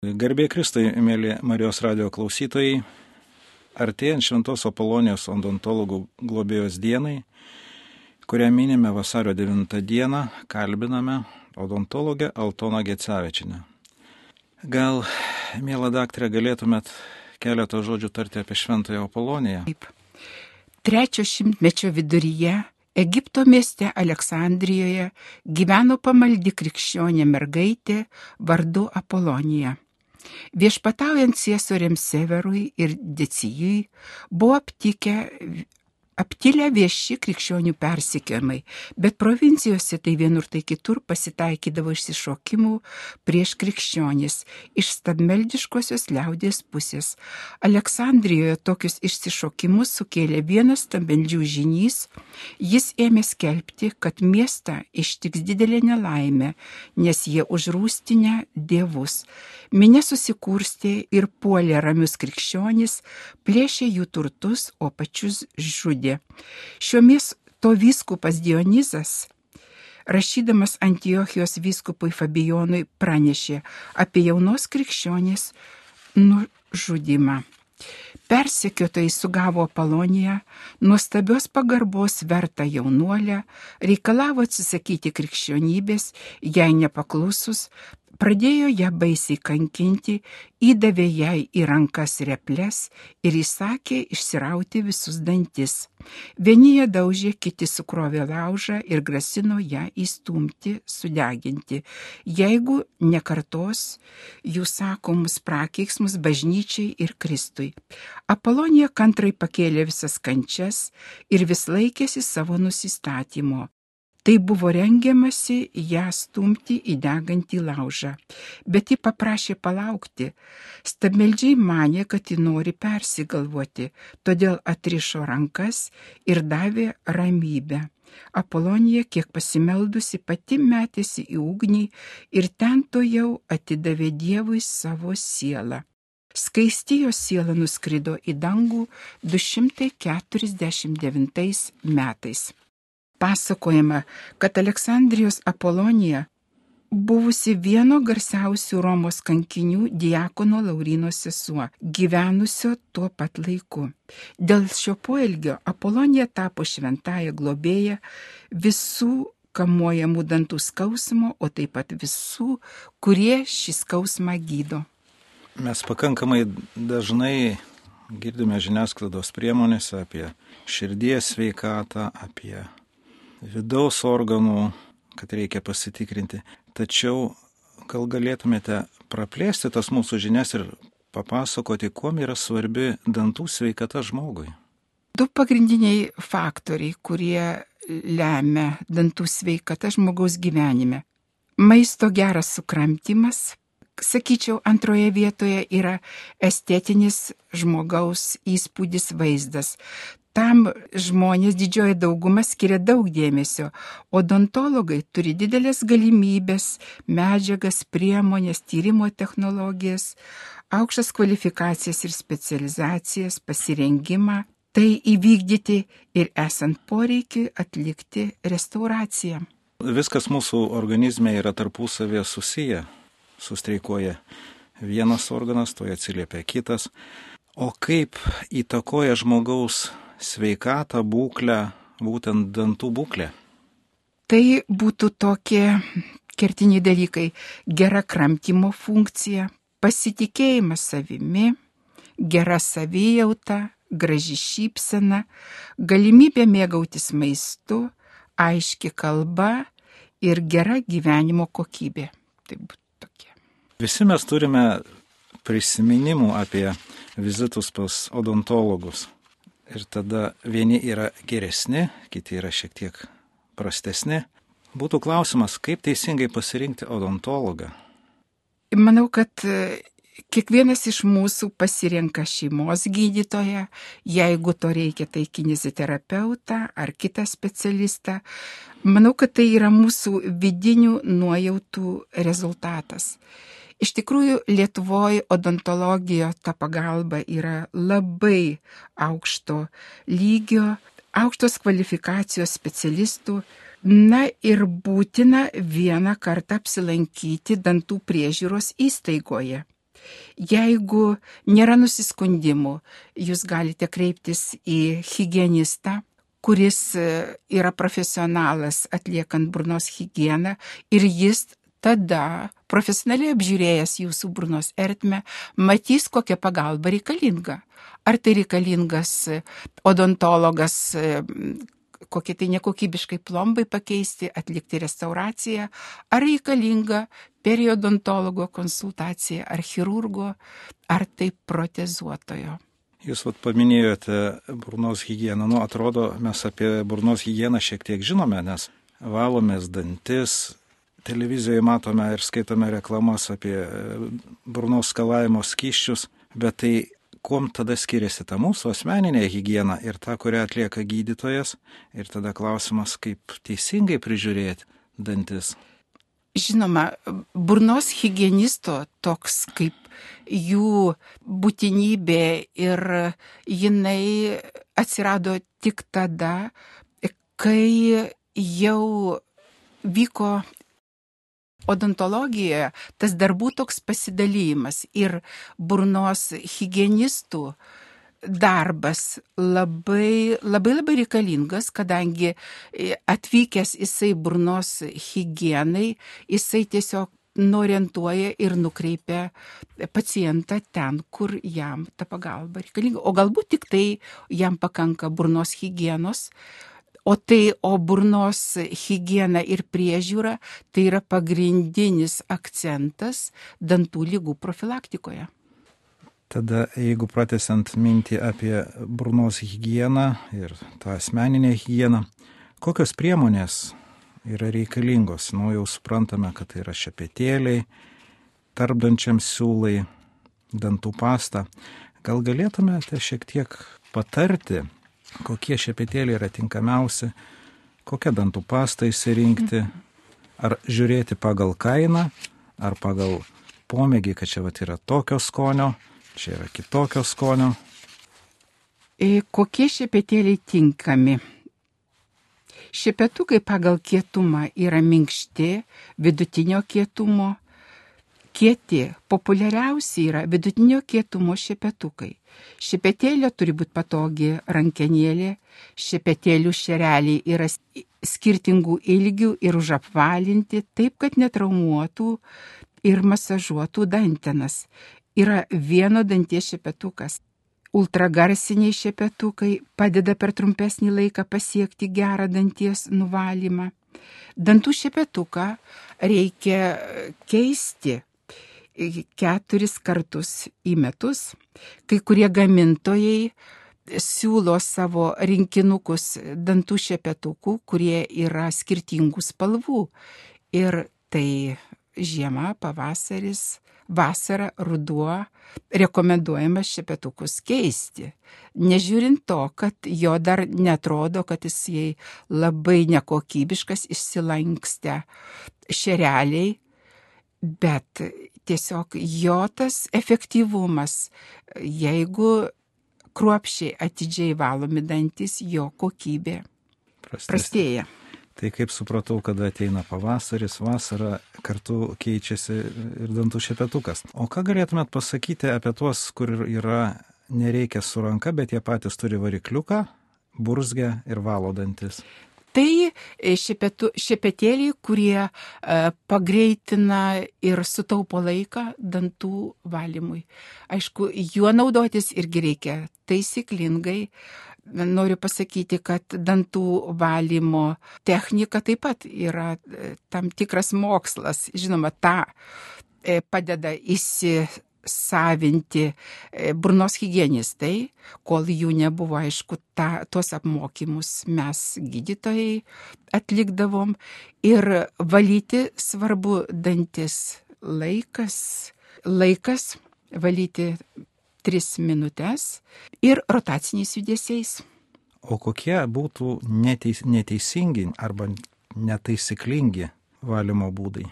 Garbė Kristui, mėly Marijos radio klausytojai, artėjant Šventos Apolonijos odontologų globėjos dienai, kurią minime vasario 9 dieną, kalbiname odontologę Altoną Gecevičinę. Gal, mėla daktarė, galėtumėt keletą žodžių tarti apie Šventąją Apoloniją? Taip. Trečio šimtmečio viduryje Egipto mieste Aleksandrijoje gyveno pamaldi krikščionė mergaitė vardu Apolonija. Viešpataujant Ciesoriams Severui ir Decijui buvo aptikę aptilę vieši krikščionių persikiojimai, bet provincijose tai vienur tai kitur pasitaikydavo išsišokimų prieš krikščionis iš stabmeldiškosios liaudės pusės. Aleksandrijoje tokius išsišokimus sukėlė vienas stabmeldžių žinys, jis ėmė skelbti, kad miestą ištiks didelė nelaimė, nes jie užrūstinę dievus. Minė susikūrstė ir puolė ramius krikščionis, plėšė jų turtus, o pačius žudė nužudė. Šiomis to vyskupas Dionizas, rašydamas Antiochijos vyskupui Fabijonui, pranešė apie jaunos krikščionės nužudimą. Persekiotojai sugavo Apoloniją, nuostabios pagarbos vertą jaunuolę, reikalavo atsisakyti krikščionybės, jai nepaklusus, pradėjo ją baisiai kankinti, įdavė jai į rankas replės ir įsakė išsirauti visus dantis. Vieni ją daužė, kiti sukrovė laužą ir grasino ją įstumti, sudeginti, jeigu nekartos jų sakomus prakeiksmus bažnyčiai ir Kristui. Apolonija kantrai pakėlė visas kančias ir vis laikėsi savo nusistatymo. Tai buvo rengiamasi ją stumti į degantį laužą, bet ji paprašė palaukti. Stabmeldžiai manė, kad ji nori persigalvoti, todėl atrišo rankas ir davė ramybę. Apolonija, kiek pasimeldusi, pati metėsi į ugnį ir ten to jau atidavė Dievui savo sielą. Skaisti jo siela nuskrido į dangų 249 metais pasakojama, kad Aleksandrijos Apolonija buvusi vieno garsiausių Romos kankinių Diakono Laurino sesuo, gyvenusio tuo pat laiku. Dėl šio poelgio Apolonija tapo šventąją globėją visų kamuojamų dantų skausmo, o taip pat visų, kurie šį skausmą gydo. Mes pakankamai dažnai girdime žiniasklaidos priemonėse apie širdies sveikatą, apie vidaus organų, kad reikia pasitikrinti. Tačiau gal galėtumėte praplėsti tas mūsų žinias ir papasakoti, kuo yra svarbi dantų sveikata žmogui. Du pagrindiniai faktoriai, kurie lemia dantų sveikatą žmogaus gyvenime. Maisto geras sukramtimas, sakyčiau, antroje vietoje yra estetinis žmogaus įspūdis vaizdas. Tam žmonės didžioji dauguma skiria daug dėmesio. Odontologai turi didelės galimybės, medžiagas, priemonės, tyrimo technologijas, aukštas kvalifikacijas ir specializacijas, pasirengimą. Tai įvykdyti ir esant poreikiui atlikti restauraciją. Viskas mūsų organizme yra tarpusavėje susiję. Sustreikuoja vienas organas, toje atsiliepia kitas. O kaip įtakoja žmogaus sveikatą, būklę, būtent dantų būklę? Tai būtų tokie kertiniai dalykai - gera kramtimo funkcija, pasitikėjimas savimi, gera savijauta, graži šypsena, galimybė mėgautis maistu, aiški kalba ir gera gyvenimo kokybė. Tai būtų tokie. Visi mes turime prisiminimų apie vizitus pas odontologus. Ir tada vieni yra geresni, kiti yra šiek tiek prastesni. Būtų klausimas, kaip teisingai pasirinkti odontologą? Manau, kad e, kiekvienas iš mūsų pasirenka šeimos gydytoją, jeigu to reikia, tai kineziterapeutą ar kitą specialistą. Manau, kad tai yra mūsų vidinių nuojautų rezultatas. Iš tikrųjų, Lietuvoje odontologijoje ta pagalba yra labai aukšto lygio, aukštos kvalifikacijos specialistų. Na ir būtina vieną kartą apsilankyti dantų priežiūros įstaigoje. Jeigu nėra nusiskundimų, jūs galite kreiptis į hygienistą, kuris e, yra profesionalas atliekant burnos higieną ir jis tada profesionaliai apžiūrėjęs jūsų burnos ertmę matys, kokia pagalba reikalinga. Ar tai reikalingas odontologas kokie tai nekokybiškai plombai pakeisti, atlikti restauraciją, ar reikalinga periodontologo konsultacija, ar chirurgo, ar tai protezuotojo. Jūs vat, paminėjote burnos higieną. Nu, atrodo, mes apie burnos higieną šiek tiek žinome, nes valomės dantis, televizijoje matome ir skaitome reklamas apie burnos skalavimo skyščius, bet tai kuom tada skiriasi ta mūsų asmeninė hygiena ir ta, kurią atlieka gydytojas. Ir tada klausimas, kaip teisingai prižiūrėti dantis. Žinoma, burnos hygienisto toks kaip jų būtinybė ir jinai atsirado tik tada, kai jau vyko odontologijoje tas darbų toks pasidalymas ir burnos hygienistų darbas labai, labai labai reikalingas, kadangi e, atvykęs jisai burnos hygienai, jisai tiesiog norientuoja ir nukreipia pacientą ten, kur jam ta pagalba reikalinga. O galbūt tik tai jam pakanka burnos hygienos, O tai, o burnos higiena ir priežiūra, tai yra pagrindinis akcentas dantų lygų profilaktikoje. Tada, jeigu pratesiant mintį apie burnos higieną ir tą asmeninę higieną, kokios priemonės yra reikalingos? Nu, jau suprantame, kad tai yra šepetėliai, tarpdančiam siūlai, dantų pasta. Gal galėtumėte šiek tiek patarti, kokie šepetėliai yra tinkamiausi, kokią dantų pastą įsirinkti, ar žiūrėti pagal kainą, ar pagal pomėgį, kad čia vat yra tokio skonio, čia yra kitokio skonio. E, kokie šepetėliai tinkami? Šepetukai pagal kietumą yra minkšti, vidutinio kietumo, kieti. Populiariausi yra vidutinio kietumo šepetukai. Šepetėlė turi būti patogi rankenėlė, šepetėlių šereliai yra skirtingų ilgių ir užapvalinti taip, kad netraumuotų ir masažuotų dantenas. Yra vieno danties šepetukas. Ultragarsiniai šepetukai padeda per trumpesnį laiką pasiekti gerą danties nuvalymą. Dantų šepetuką reikia keisti keturis kartus į metus. Kai kurie gamintojai siūlo savo rinkinukus dantų šepetukų, kurie yra skirtingų spalvų. Ir tai žiema, pavasaris, vasara, ruduo rekomenduojama šepetukus keisti. Nežiūrint to, kad jo dar netrodo, kad jis jai labai nekokybiškas, išsilankstę šereliai, bet tiesiog jo tas efektyvumas, jeigu kruopšiai atidžiai valomi dantis, jo kokybė Prastės. prastėja. Tai kaip supratau, kada ateina pavasaris, vasara, kartu keičiasi ir dantų šepetukas. O ką galėtumėt pasakyti apie tuos, kur yra nereikia su ranka, bet jie patys turi varikliuką, burzgę ir valo dantis? Tai e, šepetu, šepetėliai, kurie e, pagreitina ir sutaupo laiką dantų valymui. Aišku, juo naudotis irgi reikia taisyklingai. Noriu pasakyti, kad dantų valymo technika taip pat yra e, tam tikras mokslas. Žinoma, tą padeda įsi savinti e, burnos hygienistai, kol jų nebuvo, aišku, ta, tuos apmokymus mes gydytojai atlikdavom ir valyti svarbu dantis laikas, laikas valyti tris minutės ir rotaciniais judesiais. O kokie būtų neteis, neteisingi arba netaisyklingi valymo būdai?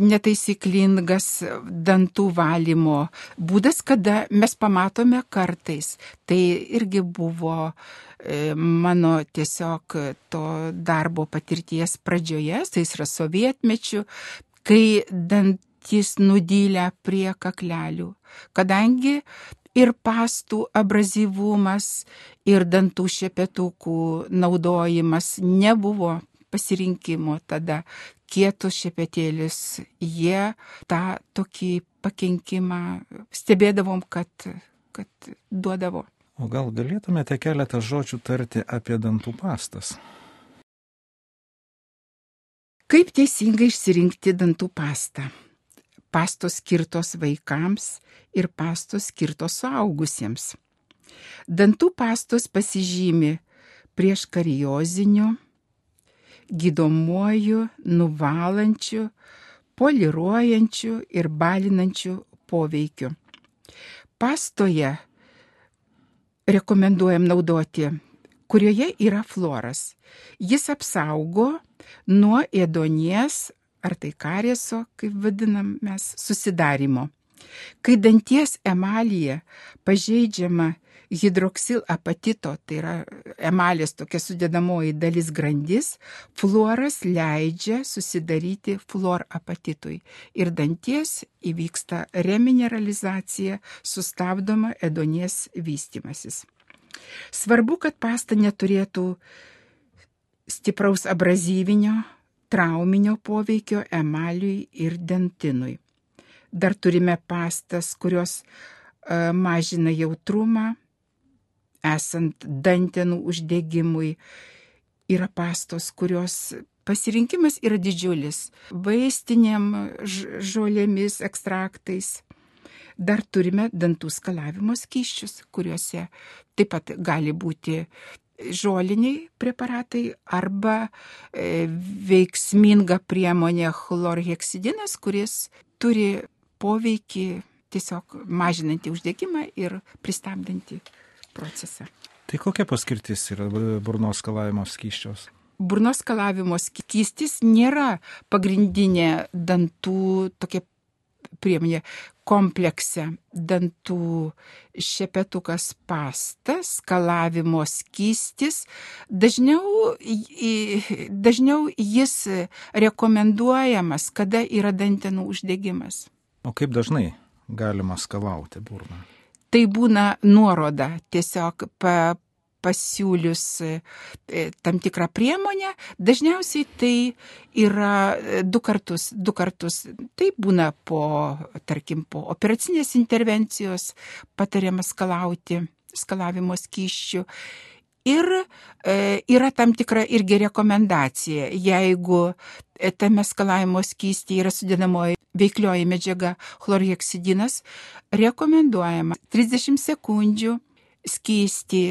Netaisyklingas dantų valymo būdas, kada mes pamatome kartais. Tai irgi buvo e, mano tiesiog to darbo patirties pradžioje, tai yra sovietmečių, kai dant dantys nudylę prie kaklelių, kadangi ir pastų abrazyvumas, ir dantų šepetukų naudojimas nebuvo pasirinkimo tada. Kietus šepetėlis, jie tą tokį pakenkimą stebėdavom, kad, kad duodavo. O gal galėtumėte keletą žodžių tarti apie dantų pastas? Kaip teisingai išsirinkti dantų pastą? Pastos skirtos vaikams ir pastos skirtos suaugusiems. Dantų pastos pasižymi prieš karioziniu, gydomuoju, nuvalančiu, poliruojančiu ir balinančiu poveikiu. Pastoje rekomenduojam naudoti, kurioje yra floras. Jis apsaugo nuo ėdonies ar tai karieso, kaip vadinam mes, susidarimo. Kai danties emalyje pažeidžiama hidroksilapatito, tai yra emalės tokia sudėdamoji dalis grandis, fluoras leidžia susidaryti fluorapatitui ir danties įvyksta remineralizacija, sustabdoma edonies vystimasis. Svarbu, kad pasta neturėtų stipraus abrazyvinio, trauminio poveikio emaliui ir dentinui. Dar turime pastas, kurios e, mažina jautrumą, esant dantenų uždegimui. Yra pastos, kurios pasirinkimas yra didžiulis. Vaistinėm žolėmis, ekstraktais. Dar turime dantų skalavimo skyščius, kuriuose taip pat gali būti žoliniai preparatai arba e, veiksminga priemonė chlorheksidinas, kuris turi poveikį tiesiog mažinantį uždegimą ir pristabdantį procesą. Tai kokia paskirtis yra burnos skalavimo skyščios? Burnos skalavimo skystis nėra pagrindinė dantų tokia priemonė komplekse dantų šepetukas pastas, skalavimo skystis. Dažniau, dažniau jis rekomenduojamas, kada yra dantenų uždegimas. O kaip dažnai galima skalauti burną? Tai būna nuoroda tiesiog pa, pasiūlius e, tam tikrą priemonę, dažniausiai tai yra e, du kartus, du kartus. Tai būna po, tarkim, po operacinės intervencijos patariama skalauti, skalavimo skyščių. Ir e, yra tam tikra irgi rekomendacija, jeigu tame skalavimo skystyje yra sudėdamoji veiklioji medžiaga chlorheksidinas, rekomenduojama 30 sekundžių skysti,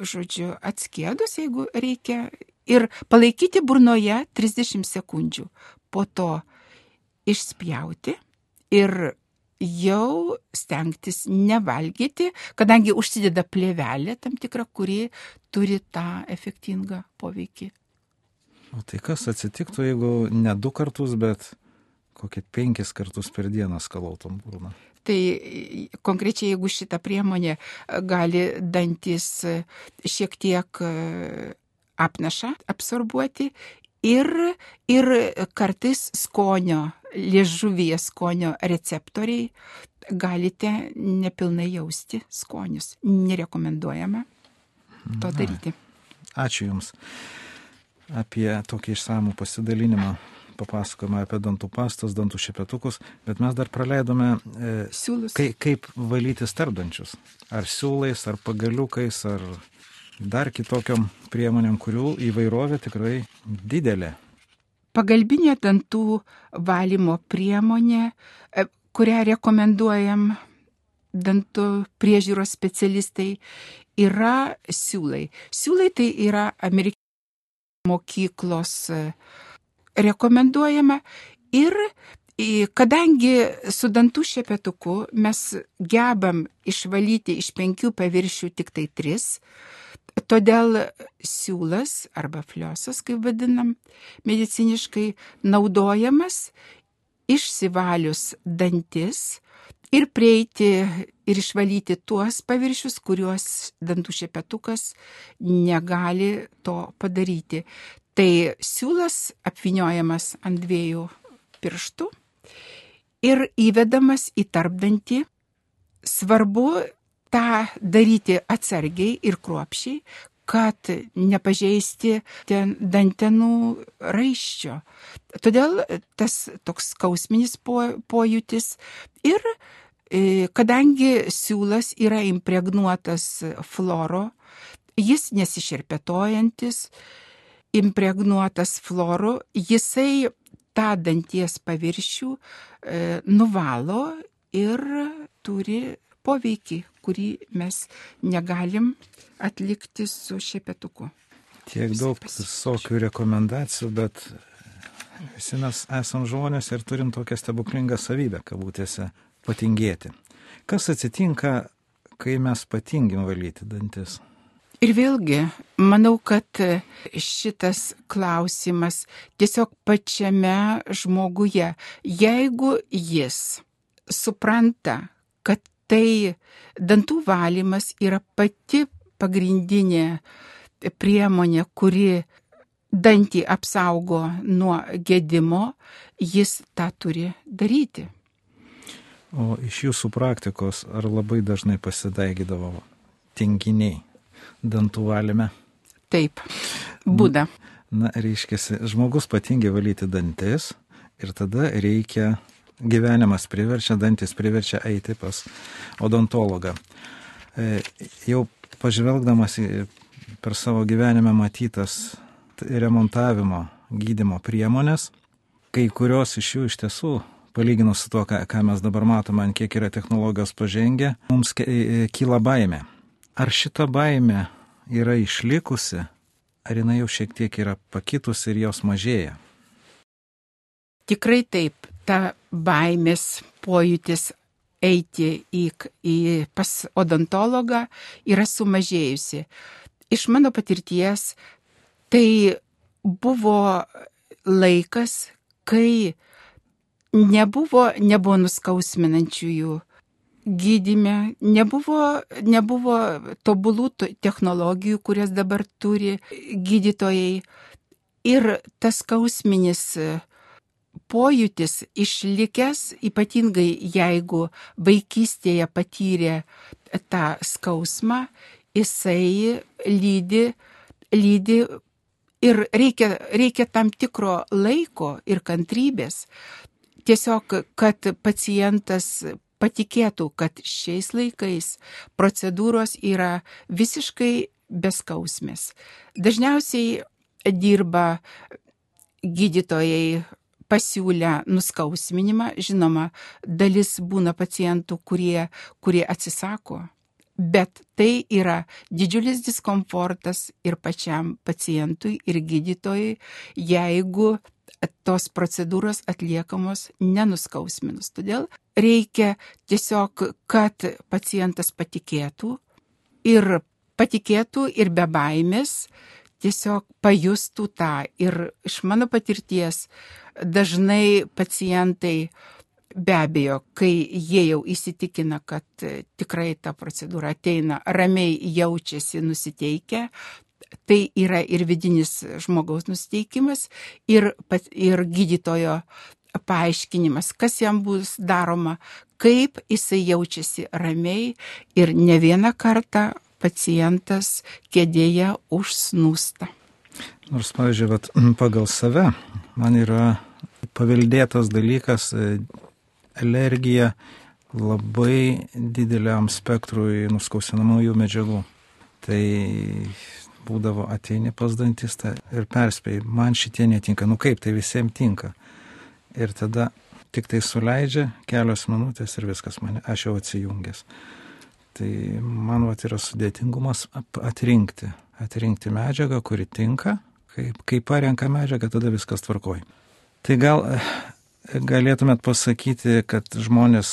žodžiu, atskėdus, jeigu reikia, ir palaikyti burnoje 30 sekundžių. Po to išspjauti ir jau stengtis nevalgyti, kadangi užsideda plėvelė tam tikra, kuri turi tą efektingą poveikį. O tai kas atsitiktų, jeigu ne du kartus, bet kokie penkis kartus per dieną skalautum burną. Tai konkrečiai, jeigu šita priemonė e, gali dantis e, šiek tiek e, apnašą absorbuoti ir, ir kartais skonio, liežuvyje skonio receptoriai galite nepilnai jausti skonius. Nerekomenduojama to daryti. Ačiū Jums apie tokį išsamų pasidalinimą papasakojome apie dantų pastas, dantų šepetukus, bet mes dar praleidome e, siūlus. Kai, kaip valyti stardančius. Ar siūlais, ar pagaliukais, ar dar kitokiam priemonėm, kurių įvairovė tikrai didelė. Pagalbinė dantų valymo priemonė, e, kurią rekomenduojam dantų priežiūros specialistai, yra siūlai. Siūlai tai yra amerikiečių mokyklos rekomenduojama ir kadangi su dantų šepetuku mes gebam išvalyti iš penkių paviršių tik tai tris, todėl siūlas arba fliosas, kaip vadinam, mediciniškai naudojamas išsivalius dantis ir prieiti ir išvalyti tuos paviršius, kuriuos dantų šepetukas negali to padaryti. Tai siūlas apviniojamas ant dviejų pirštų ir įvedamas į tarpdantį. Svarbu tą daryti atsargiai ir kruopšiai, kad nepažeisti ten dantenų raiščio. Todėl tas toks skausminis pojūtis ir e, kadangi siūlas yra impregnuotas floro, jis nesišerpetojantis, impregnuotas floru, jisai tą danties paviršių e, nuvalo ir turi poveikį, kurį mes negalim atlikti su šepetuku. Tiek daug visokių rekomendacijų, bet visi mes esam žmonės ir turim tokią stebuklingą savybę, kabutėse, patingėti. Kas atsitinka, kai mes patingim valyti dantis? Ir vėlgi, manau, kad šitas klausimas tiesiog pačiame žmoguje, jeigu jis supranta, kad tai dantų valymas yra pati pagrindinė priemonė, kuri dantį apsaugo nuo gedimo, jis tą turi daryti. O iš jūsų praktikos ar labai dažnai pasidaigydavo tinginiai dantų valyme? Taip, būda. Na, reiškia, žmogus patingiai valyti dantis ir tada reikia gyvenimas priverčia, dantis priverčia eiti pas odontologą. E, jau pažvelgdamas per savo gyvenimą matytas remontavimo gydimo priemonės, kai kurios iš jų iš tiesų, palyginus su to, ką, ką mes dabar matome, ant kiek yra technologijos pažengę, mums e, kyla baime. Ar šita baime yra išlikusi, ar jinai jau šiek tiek yra pakitusi ir jos mažėja? Tikrai taip ta baimės pojūtis eiti į, į pas odontologą yra sumažėjusi. Iš mano patirties tai buvo laikas, kai nebuvo, nebuvo nuskausminančiųjų gydime, nebuvo, nebuvo tobulų technologijų, kurias dabar turi gydytojai. Ir tas skausminis uh, pojūtis išlikęs, ypatingai jeigu vaikystėje patyrė tą skausmą, jisai lydi, lydi ir reikia, reikia tam tikro laiko ir kantrybės. Tiesiog, kad pacientas patikėtų, kad šiais laikais procedūros yra visiškai beskausmės. Dažniausiai dirba gydytojai pasiūlę nuskausminimą, žinoma, dalis būna pacientų, kurie, kurie atsisako, bet tai yra didžiulis diskomfortas ir pačiam pacientui, ir gydytojui, jeigu tos procedūros atliekamos nenuskausminus. Todėl reikia tiesiog, kad pacientas patikėtų ir patikėtų ir be baimės tiesiog pajustų tą. Ir iš mano patirties dažnai pacientai be abejo, kai jie jau įsitikina, kad tikrai ta procedūra ateina, ramiai jaučiasi nusiteikę, tai yra ir vidinis žmogaus nusiteikimas, ir, ir gydytojo paaiškinimas, kas jam bus daroma, kaip jisai jaučiasi ramiai ir ne vieną kartą pacientas kėdėje užsnūsta. Nors, pavyzdžiui, vat, pagal save man yra paveldėtas dalykas e, alergija labai dideliam spektrui nuskausinamųjų medžiagų. Tai būdavo ateini pas dantistą ir perspėjai, man šitie netinka, nu kaip tai visiems tinka. Ir tada tik tai suleidžia kelios minutės ir viskas mane, aš jau atsijungęs. Tai man vat yra sudėtingumas atrinkti, atrinkti medžiagą, kuri tinka, kai, kai parenka medžiagą, tada viskas tvarkoja. Tai gal galėtumėt pasakyti, kad žmonės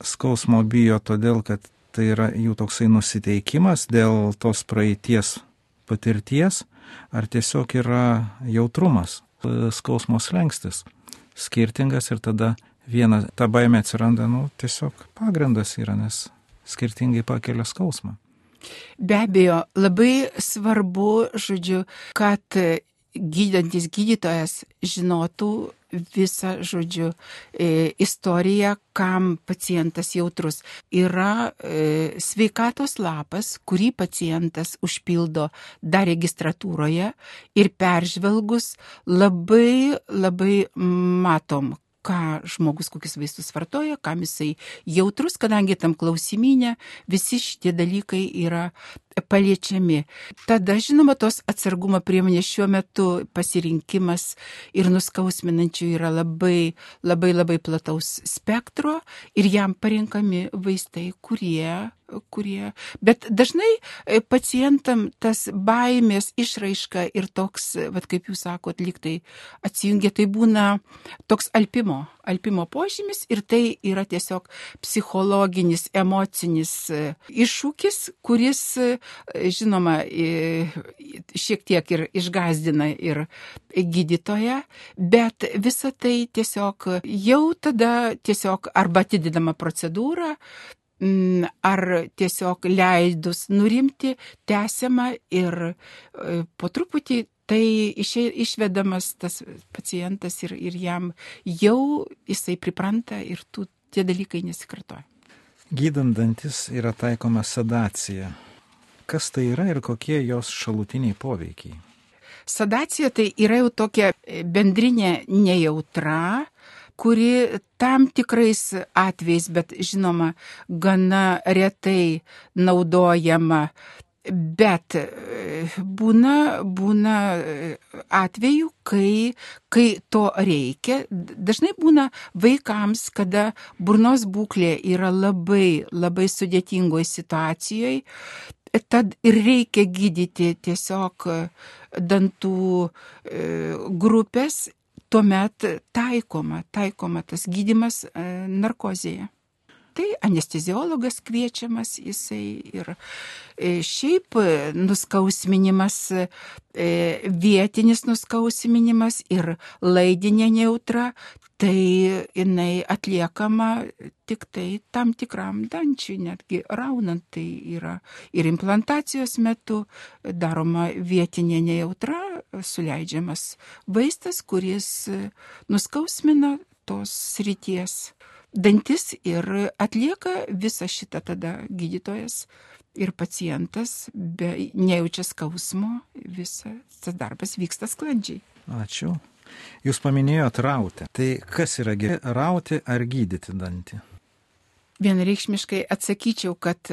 skausmo bijo todėl, kad tai yra jų toksai nusiteikimas dėl tos praeities patirties, ar tiesiog yra jautrumas, skausmo slengstis skirtingas ir tada viena ta baime atsiranda, nu, tiesiog pagrindas yra, nes skirtingai pakelia skausmą. Be abejo, labai svarbu, žodžiu, kad gydantis gydytojas žinotų visą, žodžiu, e, istoriją, kam pacientas jautrus. Yra e, sveikatos lapas, kurį pacientas užpildo dar registratūroje ir peržvelgus labai, labai matom, ką žmogus kokius vaistus vartoja, kam jisai jautrus, kadangi tam klausimynė visi šitie dalykai yra paliečiami. Tada, žinoma, tos atsargumo priemonės šiuo metu pasirinkimas ir nuskausminančių yra labai, labai, labai plataus spektro ir jam parinkami vaistai, kurie kurie, bet dažnai e, pacientam tas baimės išraiška ir toks, vad kaip jūs sakot, liktai atsijungia, tai būna toks alpimo, alpimo požymis ir tai yra tiesiog psichologinis, emocinis e, iššūkis, kuris žinoma, šiek tiek ir išgazdina ir gydytoją, bet visa tai tiesiog jau tada tiesiog arba atidedama procedūra, mm, ar tiesiog leidus nurimti, tęsiama ir e, po truputį tai išė, išvedamas tas pacientas ir, ir jam jau jisai pripranta ir tų, tie dalykai nesikartoja. Gydant dantis yra taikoma sedacija kas tai yra ir kokie jos šalutiniai poveikiai? Sadacija tai yra jau tokia bendrinė nejautra, kuri tam tikrais atvejais, bet žinoma, gana retai naudojama Bet e, būna, būna e, atvejų, kai, kai to reikia. Dažnai būna vaikams, kada burnos būklė yra labai, labai sudėtingoje situacijoje, tad ir reikia gydyti tiesiog e, dantų grupės, tuomet taikoma, taikoma tas gydimas narkozėje. Tai anesteziologas kviečiamas jisai ir šiaip nuskausminimas, vietinis nuskausminimas ir laidinė neutra tai jinai atliekama tik tai tam tikram dančiui, netgi raunant tai yra ir implantacijos metu daroma vietinė nejautra, suleidžiamas vaistas, kuris nuskausmina tos srities dantis ir atlieka visą šitą tada gydytojas ir pacientas be nejaučia skausmo, visas tas darbas vyksta sklandžiai. Ačiū. Jūs paminėjote rautę. Tai kas yra geriau, rauti ar gydyti dantį? Vienareikšmiškai atsakyčiau, kad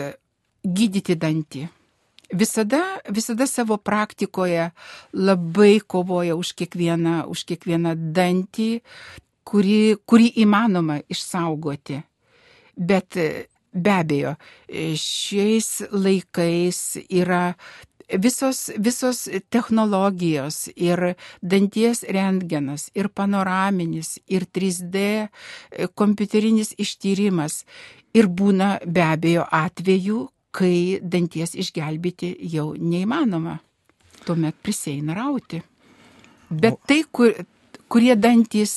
gydyti dantį. Visada, visada savo praktikoje labai kovoja už kiekvieną, už kiekvieną dantį, kurį, kurį įmanoma išsaugoti. Bet be abejo, šiais laikais yra visos, visos technologijos ir danties rentgenas, ir panoraminis, ir 3D e, kompiuterinis ištyrimas. Ir būna be abejo atvejų, kai danties išgelbėti jau neįmanoma. Tuomet prisieina rauti. Bet tai, kur, kurie dantys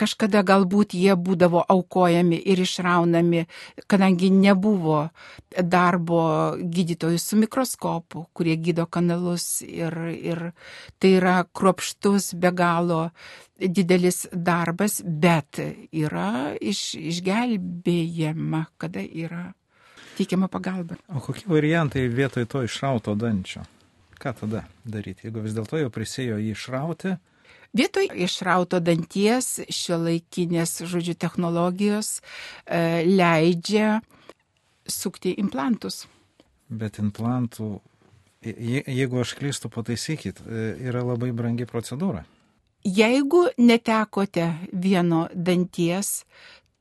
kažkada galbūt jie būdavo aukojami ir išraunami, kadangi nebuvo darbo gydytojų su mikroskopu, kurie gydo kanalus ir, ir tai yra kropštus be galo didelis darbas, bet yra iš, išgelbėjama, kada yra teikiama pagalba. O kokie variantai vietoj to išrauto dančio? Ką tada daryti, jeigu vis dėlto jau prisėjo jį išrauti? Vietoj išrauto danties šio laikinės, žodžiu, technologijos e, leidžia sukti implantus. Bet implantų, jeigu aš klystu, pataisykit, e, yra labai brangi procedūra. Jeigu netekote vieno danties,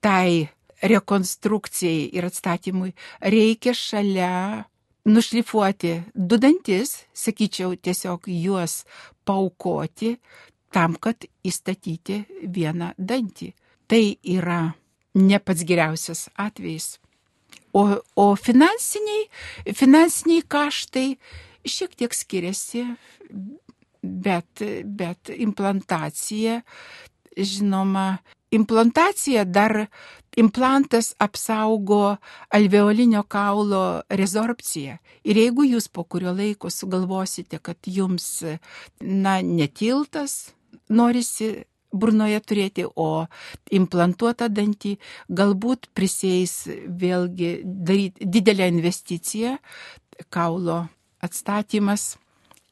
tai rekonstrukcijai ir atstatymui reikia šalia nušlifuoti du dantis, sakyčiau, tiesiog juos paukoti, tam, kad įstatyti vieną dantį. Tai yra ne pats geriausias atvejis. O, o finansiniai, finansiniai kaštai šiek tiek skiriasi, bet, bet implantacija, žinoma, implantacija dar implantas apsaugo alveolinio kaulo rezorpciją. Ir jeigu jūs po kurio laiko sugalvosite, kad jums, na, netiltas, norisi burnoje turėti, o implantuotą dantį galbūt prisėis vėlgi daryti didelę investiciją, kaulo atstatymas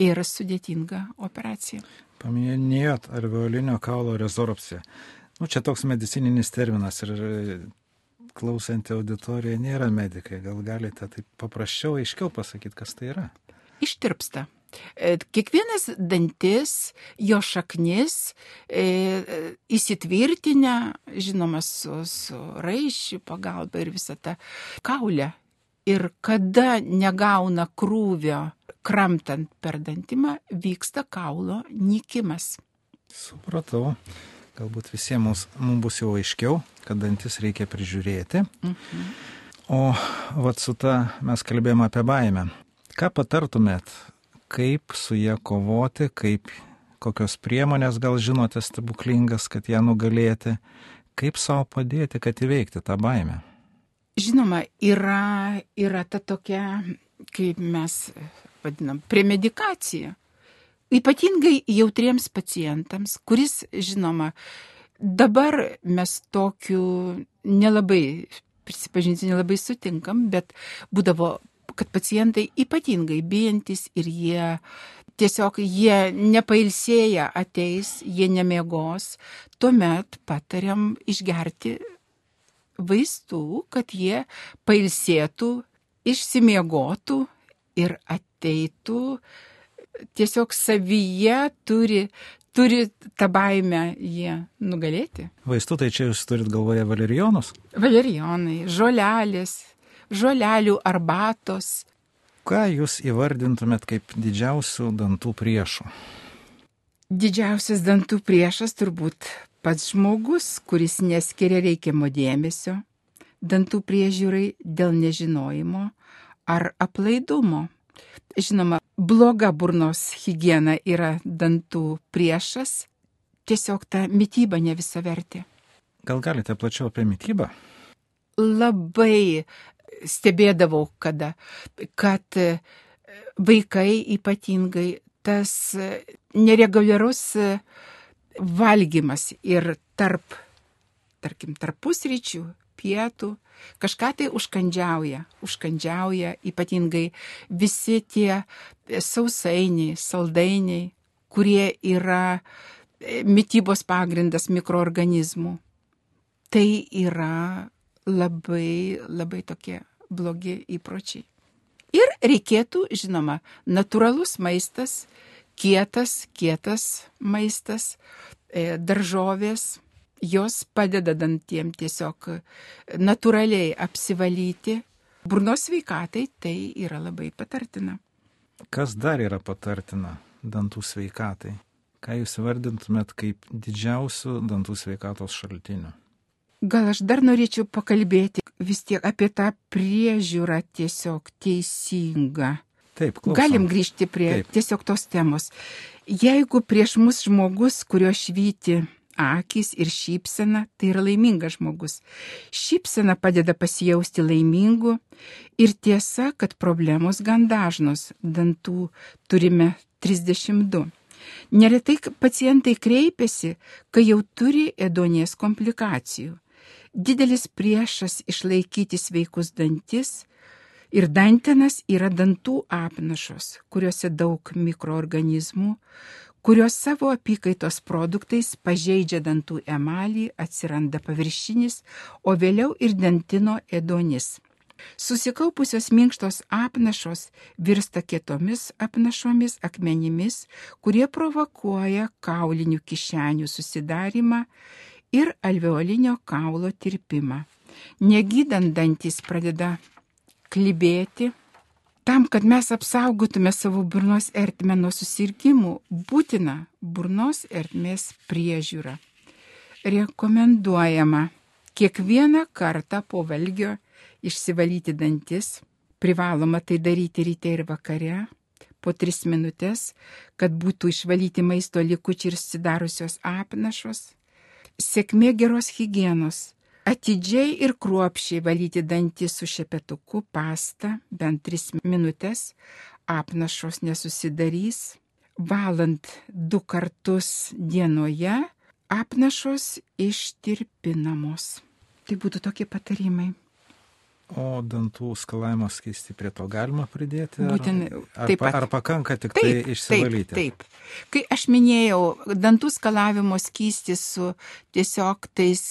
ir sudėtinga operacija. Paminėjot alveolinio kaulo rezorpciją. Nu, čia toks medicininis terminas ir klausantį auditoriją nėra medikai. Gal galite taip paprasčiau, aiškiau pasakyti, kas tai yra? Ištirpsta. E, kiekvienas dantis, jo šaknis e, įsitvirtinę, žinoma, su, su raišių pagalba ir visą tą kaulę. Ir kada negauna krūvio kramtant per dantimą, vyksta kaulo nykimas. Supratau galbūt visiems mums, mums bus jau aiškiau, kad dantis reikia prižiūrėti. Mhm. O vat su ta mes kalbėjome apie baimę. Ką patartumėt, kaip su ją kovoti, kaip, kokios priemonės gal žinote stebuklingas, kad ją nugalėti, kaip savo padėti, kad įveikti tą baimę? Žinoma, yra, yra ta tokia, kaip mes vadinam, premedikacija ypatingai jautriems pacientams, kuris, žinoma, dabar mes tokiu nelabai, prisipažinti, nelabai sutinkam, bet būdavo, kad pacientai ypatingai bijantis ir jie tiesiog jie nepailsėję ateis, jie nemiegos, tuomet patariam išgerti vaistų, kad jie pailsėtų, išsimiegotų ir ateitų tiesiog savyje turi, turi tą baimę jie nugalėti. Vaistų tai čia jūs turit galvoje valerijonus? Valerijonai, žolelės, žolelių arbatos. Ką jūs įvardintumėt kaip didžiausių dantų priešų? Didžiausias dantų priešas turbūt pats žmogus, kuris neskiria reikiamo dėmesio dantų priežiūrai dėl nežinojimo ar aplaidumo. Žinoma, bloga burnos higiena yra dantų priešas, tiesiog ta mytyba ne visa vertė. Gal galite plačiau apie mytybą? Labai stebėdavau, kada, kad vaikai ypatingai tas nereguliarus valgymas ir tarp, tarkim, tarp pusryčių pietų, kažką tai užkandžiauja, užkandžiauja ypatingai visi tie sausainiai, saldainiai, kurie yra e, mytybos pagrindas mikroorganizmų. Tai yra labai, labai tokie blogi įpročiai. Ir reikėtų, žinoma, natūralus maistas, kietas, kietas maistas, e, daržovės, jos padeda dantiem tiesiog natūraliai apsivalyti. Burnos sveikatai tai yra labai patartina. Kas dar yra patartina dantų sveikatai? Ką jūs vardintumėt kaip didžiausių dantų sveikatos šaltinių? Gal aš dar norėčiau pakalbėti vis tiek apie tą priežiūrą tiesiog teisingą. Taip, klausom. Galim grįžti prie Taip. tiesiog tos temos. Jeigu prieš mus žmogus, kurio švyti akis ir šypsena tai yra laimingas žmogus. Šypsena padeda pasijausti laimingu ir tiesa, kad problemos gan dažnos, dantų turime 32. Neretai pacientai kreipiasi, kai jau turi edonės komplikacijų. Didelis priešas išlaikyti sveikus dantis ir dantenas yra dantų apnašos, kuriuose daug mikroorganizmų, kurios savo apykaitos produktais pažeidžia dantų emalį, atsiranda paviršinis, o vėliau ir dantino ėdonis. Susikaupusios minkštos apnašos virsta kietomis apnašomis akmenimis, kurie provokuoja kaulinių kišenių susidarimą ir alveolinio kaulo tirpimą. Negydant dantis pradeda klibėti, Tam, kad mes apsaugotume savo burnos ertmę nuo susirgymų, būtina burnos ertmės priežiūra. Rekomenduojama kiekvieną kartą po valgio išsivalyti dantis, privaloma tai daryti ryte ir vakare, po tris minutės, kad būtų išvalyti maisto likučiai ir susidarusios apnašos. Sėkmė geros hygienos Atidžiai ir kruopšiai valyti dantį su šepetuku pasta bent 3 minutės, apnašos nesusidarys. Valant du kartus dienoje apnašos ištirpinamos. Tai būtų tokie patarimai. O dantų skalavimo skystį prie to galima pridėti? Ar, Būtent ar, taip pa- pat. ar pakanka tik Taip, tai išsivalyti? Taip, taip. Kai aš minėjau, dantų skalavimo skystis su tiesiog tais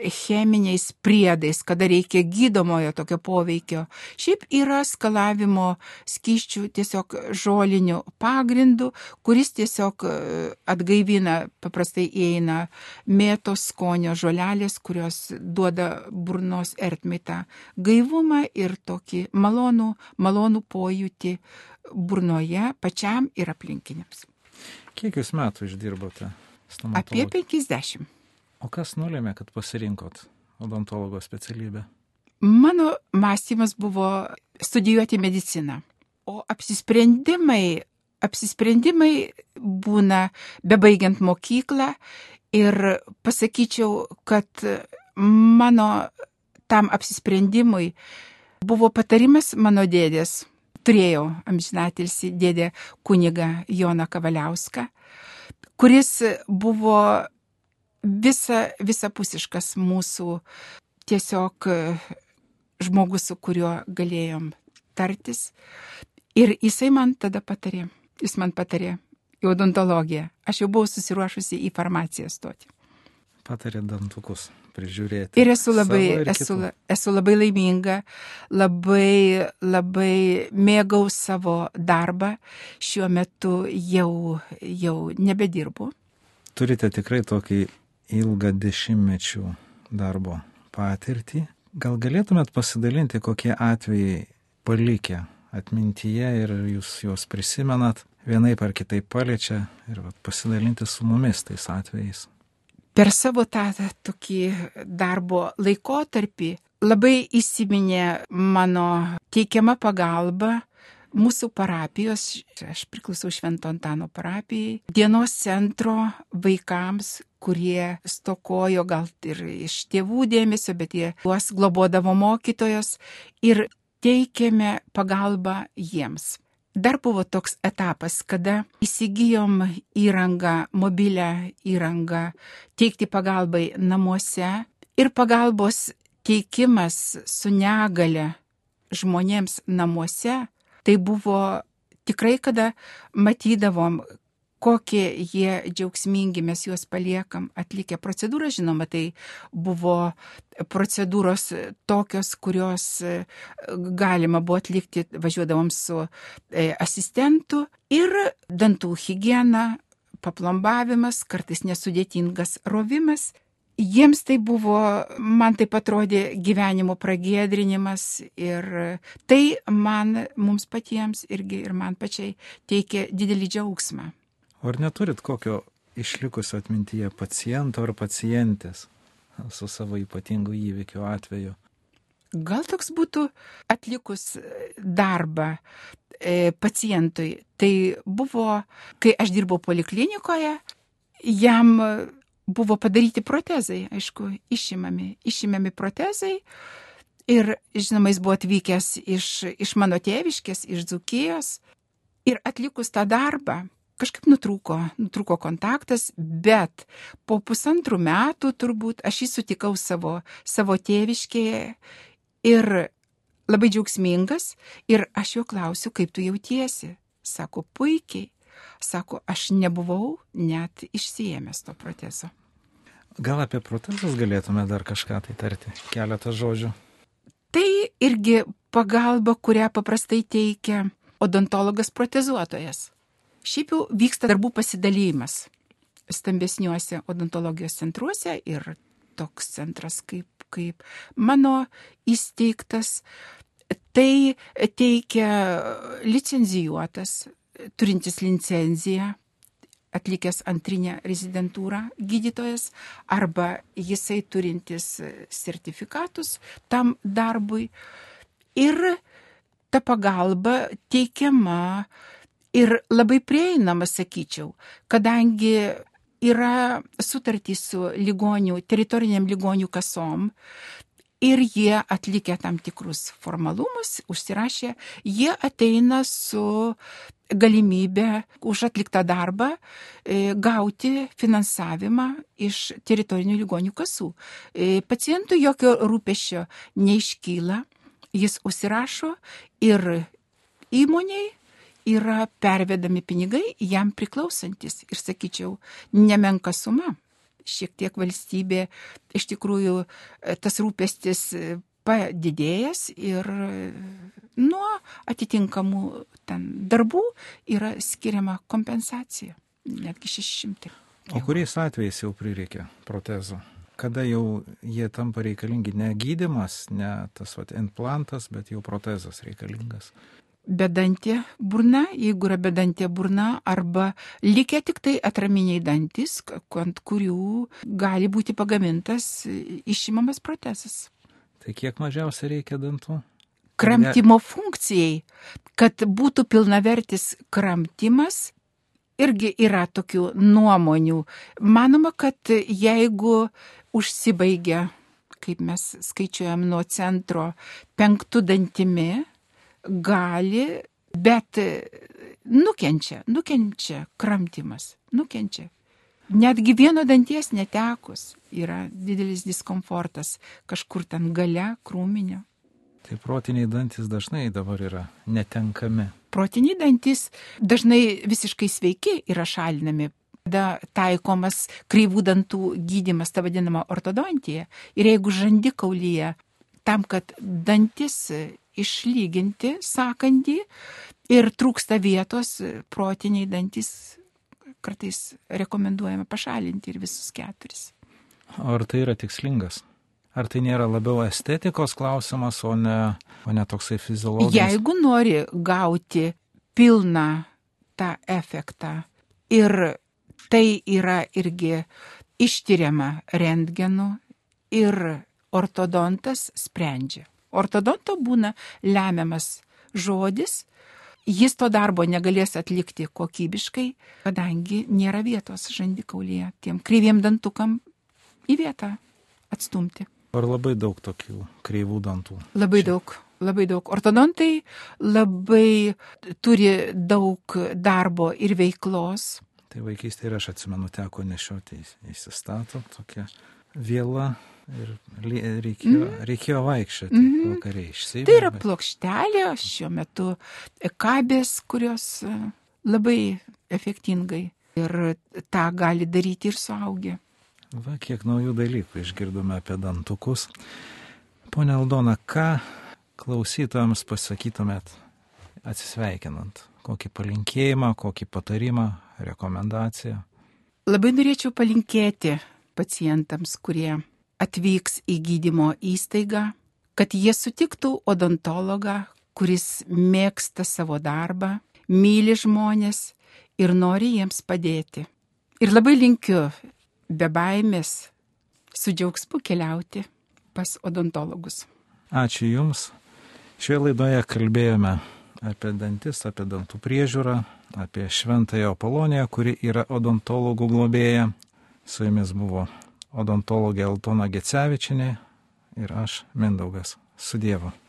cheminiais priedais, kada reikia gydomojo tokio poveikio. Šiaip yra skalavimo skyščių tiesiog žolinių pagrindų, kuris tiesiog e, atgaivina, paprastai įeina mėtos skonio žolelės, kurios duoda burnos ertmitą gaivumą ir tokį malonų, malonų pojūtį burnoje pačiam ir aplinkiniams. Kiek jūs metų išdirbote Apie stomatologu? 50. O kas nulėmė, kad pasirinkot odontologo specialybę? Mano mąstymas buvo studijuoti mediciną, o apsisprendimai, apsisprendimai būna bebaigiant mokyklą ir pasakyčiau, kad mano tam apsisprendimui buvo patarimas mano dėdės. Turėjau amžinatilsi dėdė kuniga Joną Kavaliauską, kuris buvo visa, visapusiškas mūsų tiesiog e, žmogus, su kuriuo galėjom tartis. Ir jisai man tada patarė, jis man patarė į odontologiją. Aš jau buvau susiruošusi į farmaciją stoti. Patarė dantukus prižiūrėti. Ir esu labai, ir esu, kitų. esu labai laiminga, labai, labai mėgau savo darbą. Šiuo metu jau, jau nebedirbu. Turite tikrai tokį ilgą dešimtmečių darbo patirtį. Gal galėtumėt pasidalinti, kokie atvejai palikę atmintyje ir jūs juos prisimenat, vienaip ar kitaip paliečia ir vat, pasidalinti su mumis tais atvejais. per savo tą tokį darbo laikotarpį labai įsiminė mano teikiama pagalba mūsų parapijos, aš priklausau Švento Antano parapijai, dienos centro vaikams, kurie stokojo gal ir iš tėvų dėmesio, bet jie juos globodavo mokytojos ir teikėme pagalbą jiems. Dar buvo toks etapas, kada įsigijom įrangą, mobilę įrangą, teikti pagalbai namuose ir pagalbos teikimas su negale žmonėms namuose, tai buvo tikrai, kada matydavom, kokie jie džiaugsmingi, mes juos paliekam atlikę procedūrą, žinoma, tai buvo procedūros tokios, kurios e, galima buvo atlikti, važiuodavom su e, asistentu ir dantų higiena, paplombavimas, kartais nesudėtingas rovimas. Jiems tai buvo, man taip atrodė, gyvenimo pragėdrinimas ir tai man, mums patiems irgi ir man pačiai teikė didelį džiaugsmą. Ar neturit kokio išlikusio atmintyje paciento ar pacientės su savo ypatingu įvykiu atveju? Gal toks būtų atlikus darbą e, pacientui. Tai buvo, kai aš dirbau poliklinikoje, jam buvo padaryti protezai, aišku, išimami, išimami protezai. Ir, žinoma, jis buvo atvykęs iš, iš mano tėviškės, iš Dzukijos. Ir atlikus tą darbą, kažkaip nutrūko, nutrūko kontaktas, bet po pusantrų metų turbūt aš jį sutikau savo, savo tėviškėje ir labai džiaugsmingas ir aš jo klausiu, kaip tu jautiesi. Sako, puikiai. Sako, aš nebuvau net išsiemęs to protezo. Gal apie protezus galėtume dar kažką tai tarti? Keletą žodžių. Tai irgi pagalba, kurią paprastai teikia odontologas protezuotojas. Šiaip jau vyksta darbų pasidalymas stambesniuose odontologijos centruose ir toks centras kaip, kaip mano įsteigtas. Tai teikia licenzijuotas, turintis licenciją, atlikęs antrinę rezidentūrą gydytojas arba jisai turintis sertifikatus tam darbui. Ir ta pagalba teikiama ir labai prieinama, sakyčiau, kadangi yra sutartys su ligonių, teritoriniam ligonių kasom ir jie atlikę tam tikrus formalumus, užsirašė, jie ateina su galimybę už atliktą darbą e, gauti finansavimą iš teritorinių ligonių kasų. E, pacientui jokio rūpešio neiškyla, jis užsirašo ir įmoniai yra pervedami pinigai jam priklausantis ir, sakyčiau, nemenka suma. Šiek tiek valstybė, iš tikrųjų, tas rūpestis padidėjęs ir nuo atitinkamų ten darbų yra skiriama kompensacija, netgi 600. O kuriais atvejais jau prireikia protezo? Kada jau jie tampa reikalingi ne gydimas, ne tas vat, implantas, bet jau protezas reikalingas? Bedantė burna, jeigu yra bedantė burna, arba likę tik tai atraminiai dantis, ant kurių gali būti pagamintas išimamas protezas. Tai kiek mažiausiai reikia dantų? Kramtimo funkcijai, kad būtų pilnavertis kramtimas, irgi yra tokių nuomonių. Manoma, kad jeigu užsibaigia, kaip mes skaičiuojam nuo centro, penktų dantimi, gali, bet nukenčia, nukenčia kramtimas, nukenčia. Netgi vieno danties netekus yra didelis diskomfortas kažkur ten gale krūminio. Tai protiniai dantis dažnai dabar yra netenkami. Protiniai dantis dažnai visiškai sveiki yra šalinami. Tada taikomas kreivų dantų gydimas, ta vadinama ortodontija. Ir jeigu žandikaulyje tam, kad dantis išlyginti sakantį ir trūksta vietos, protiniai dantis kartais rekomenduojama pašalinti ir visus keturis. Ar tai yra tikslingas? Ar tai nėra labiau estetikos klausimas, o ne, o ne toksai fiziologinis? Jeigu nori gauti pilną tą efektą ir tai yra irgi ištyriama rentgenu ir ortodontas sprendžia. Ortodonto būna lemiamas žodis, jis to darbo negalės atlikti kokybiškai, kadangi nėra vietos žandikaulyje tiem kreiviem dantukam į vietą atstumti. Ar labai daug tokių kreivų dantų? Labai Čia. daug. Labai daug. Ortodontai labai turi daug darbo ir veiklos. Tai vaikystėje ir aš atsimenu, teko nešioti, įsistato tokia vėla Ir reikėjo, mm. reikėjo vaikščioti mm -hmm. vakariai išsivyti. Tai yra plokštelė, šiuo metu kabės, kurios e, labai efektingai ir tą gali daryti ir suaugę. Va, kiek naujų dalykų išgirdome apie dantukus. Pone Aldona, ką klausytojams pasakytumėt atsisveikinant? Kokį palinkėjimą, kokį patarimą, rekomendaciją? Labai norėčiau palinkėti pacientams, kurie atvyks į gydymo įstaigą, kad jie sutiktų odontologą, kuris mėgsta savo darbą, myli žmonės ir nori jiems padėti. Ir labai linkiu be baimės su džiaugsmu keliauti pas odontologus. Ačiū Jums. Šioje laidoje kalbėjome apie dantis, apie dantų priežiūrą, apie šventąją Apoloniją, kuri yra odontologų globėja. Su jumis buvo odontologė Altona Gecevičinė ir aš Mindaugas. Su Dievu.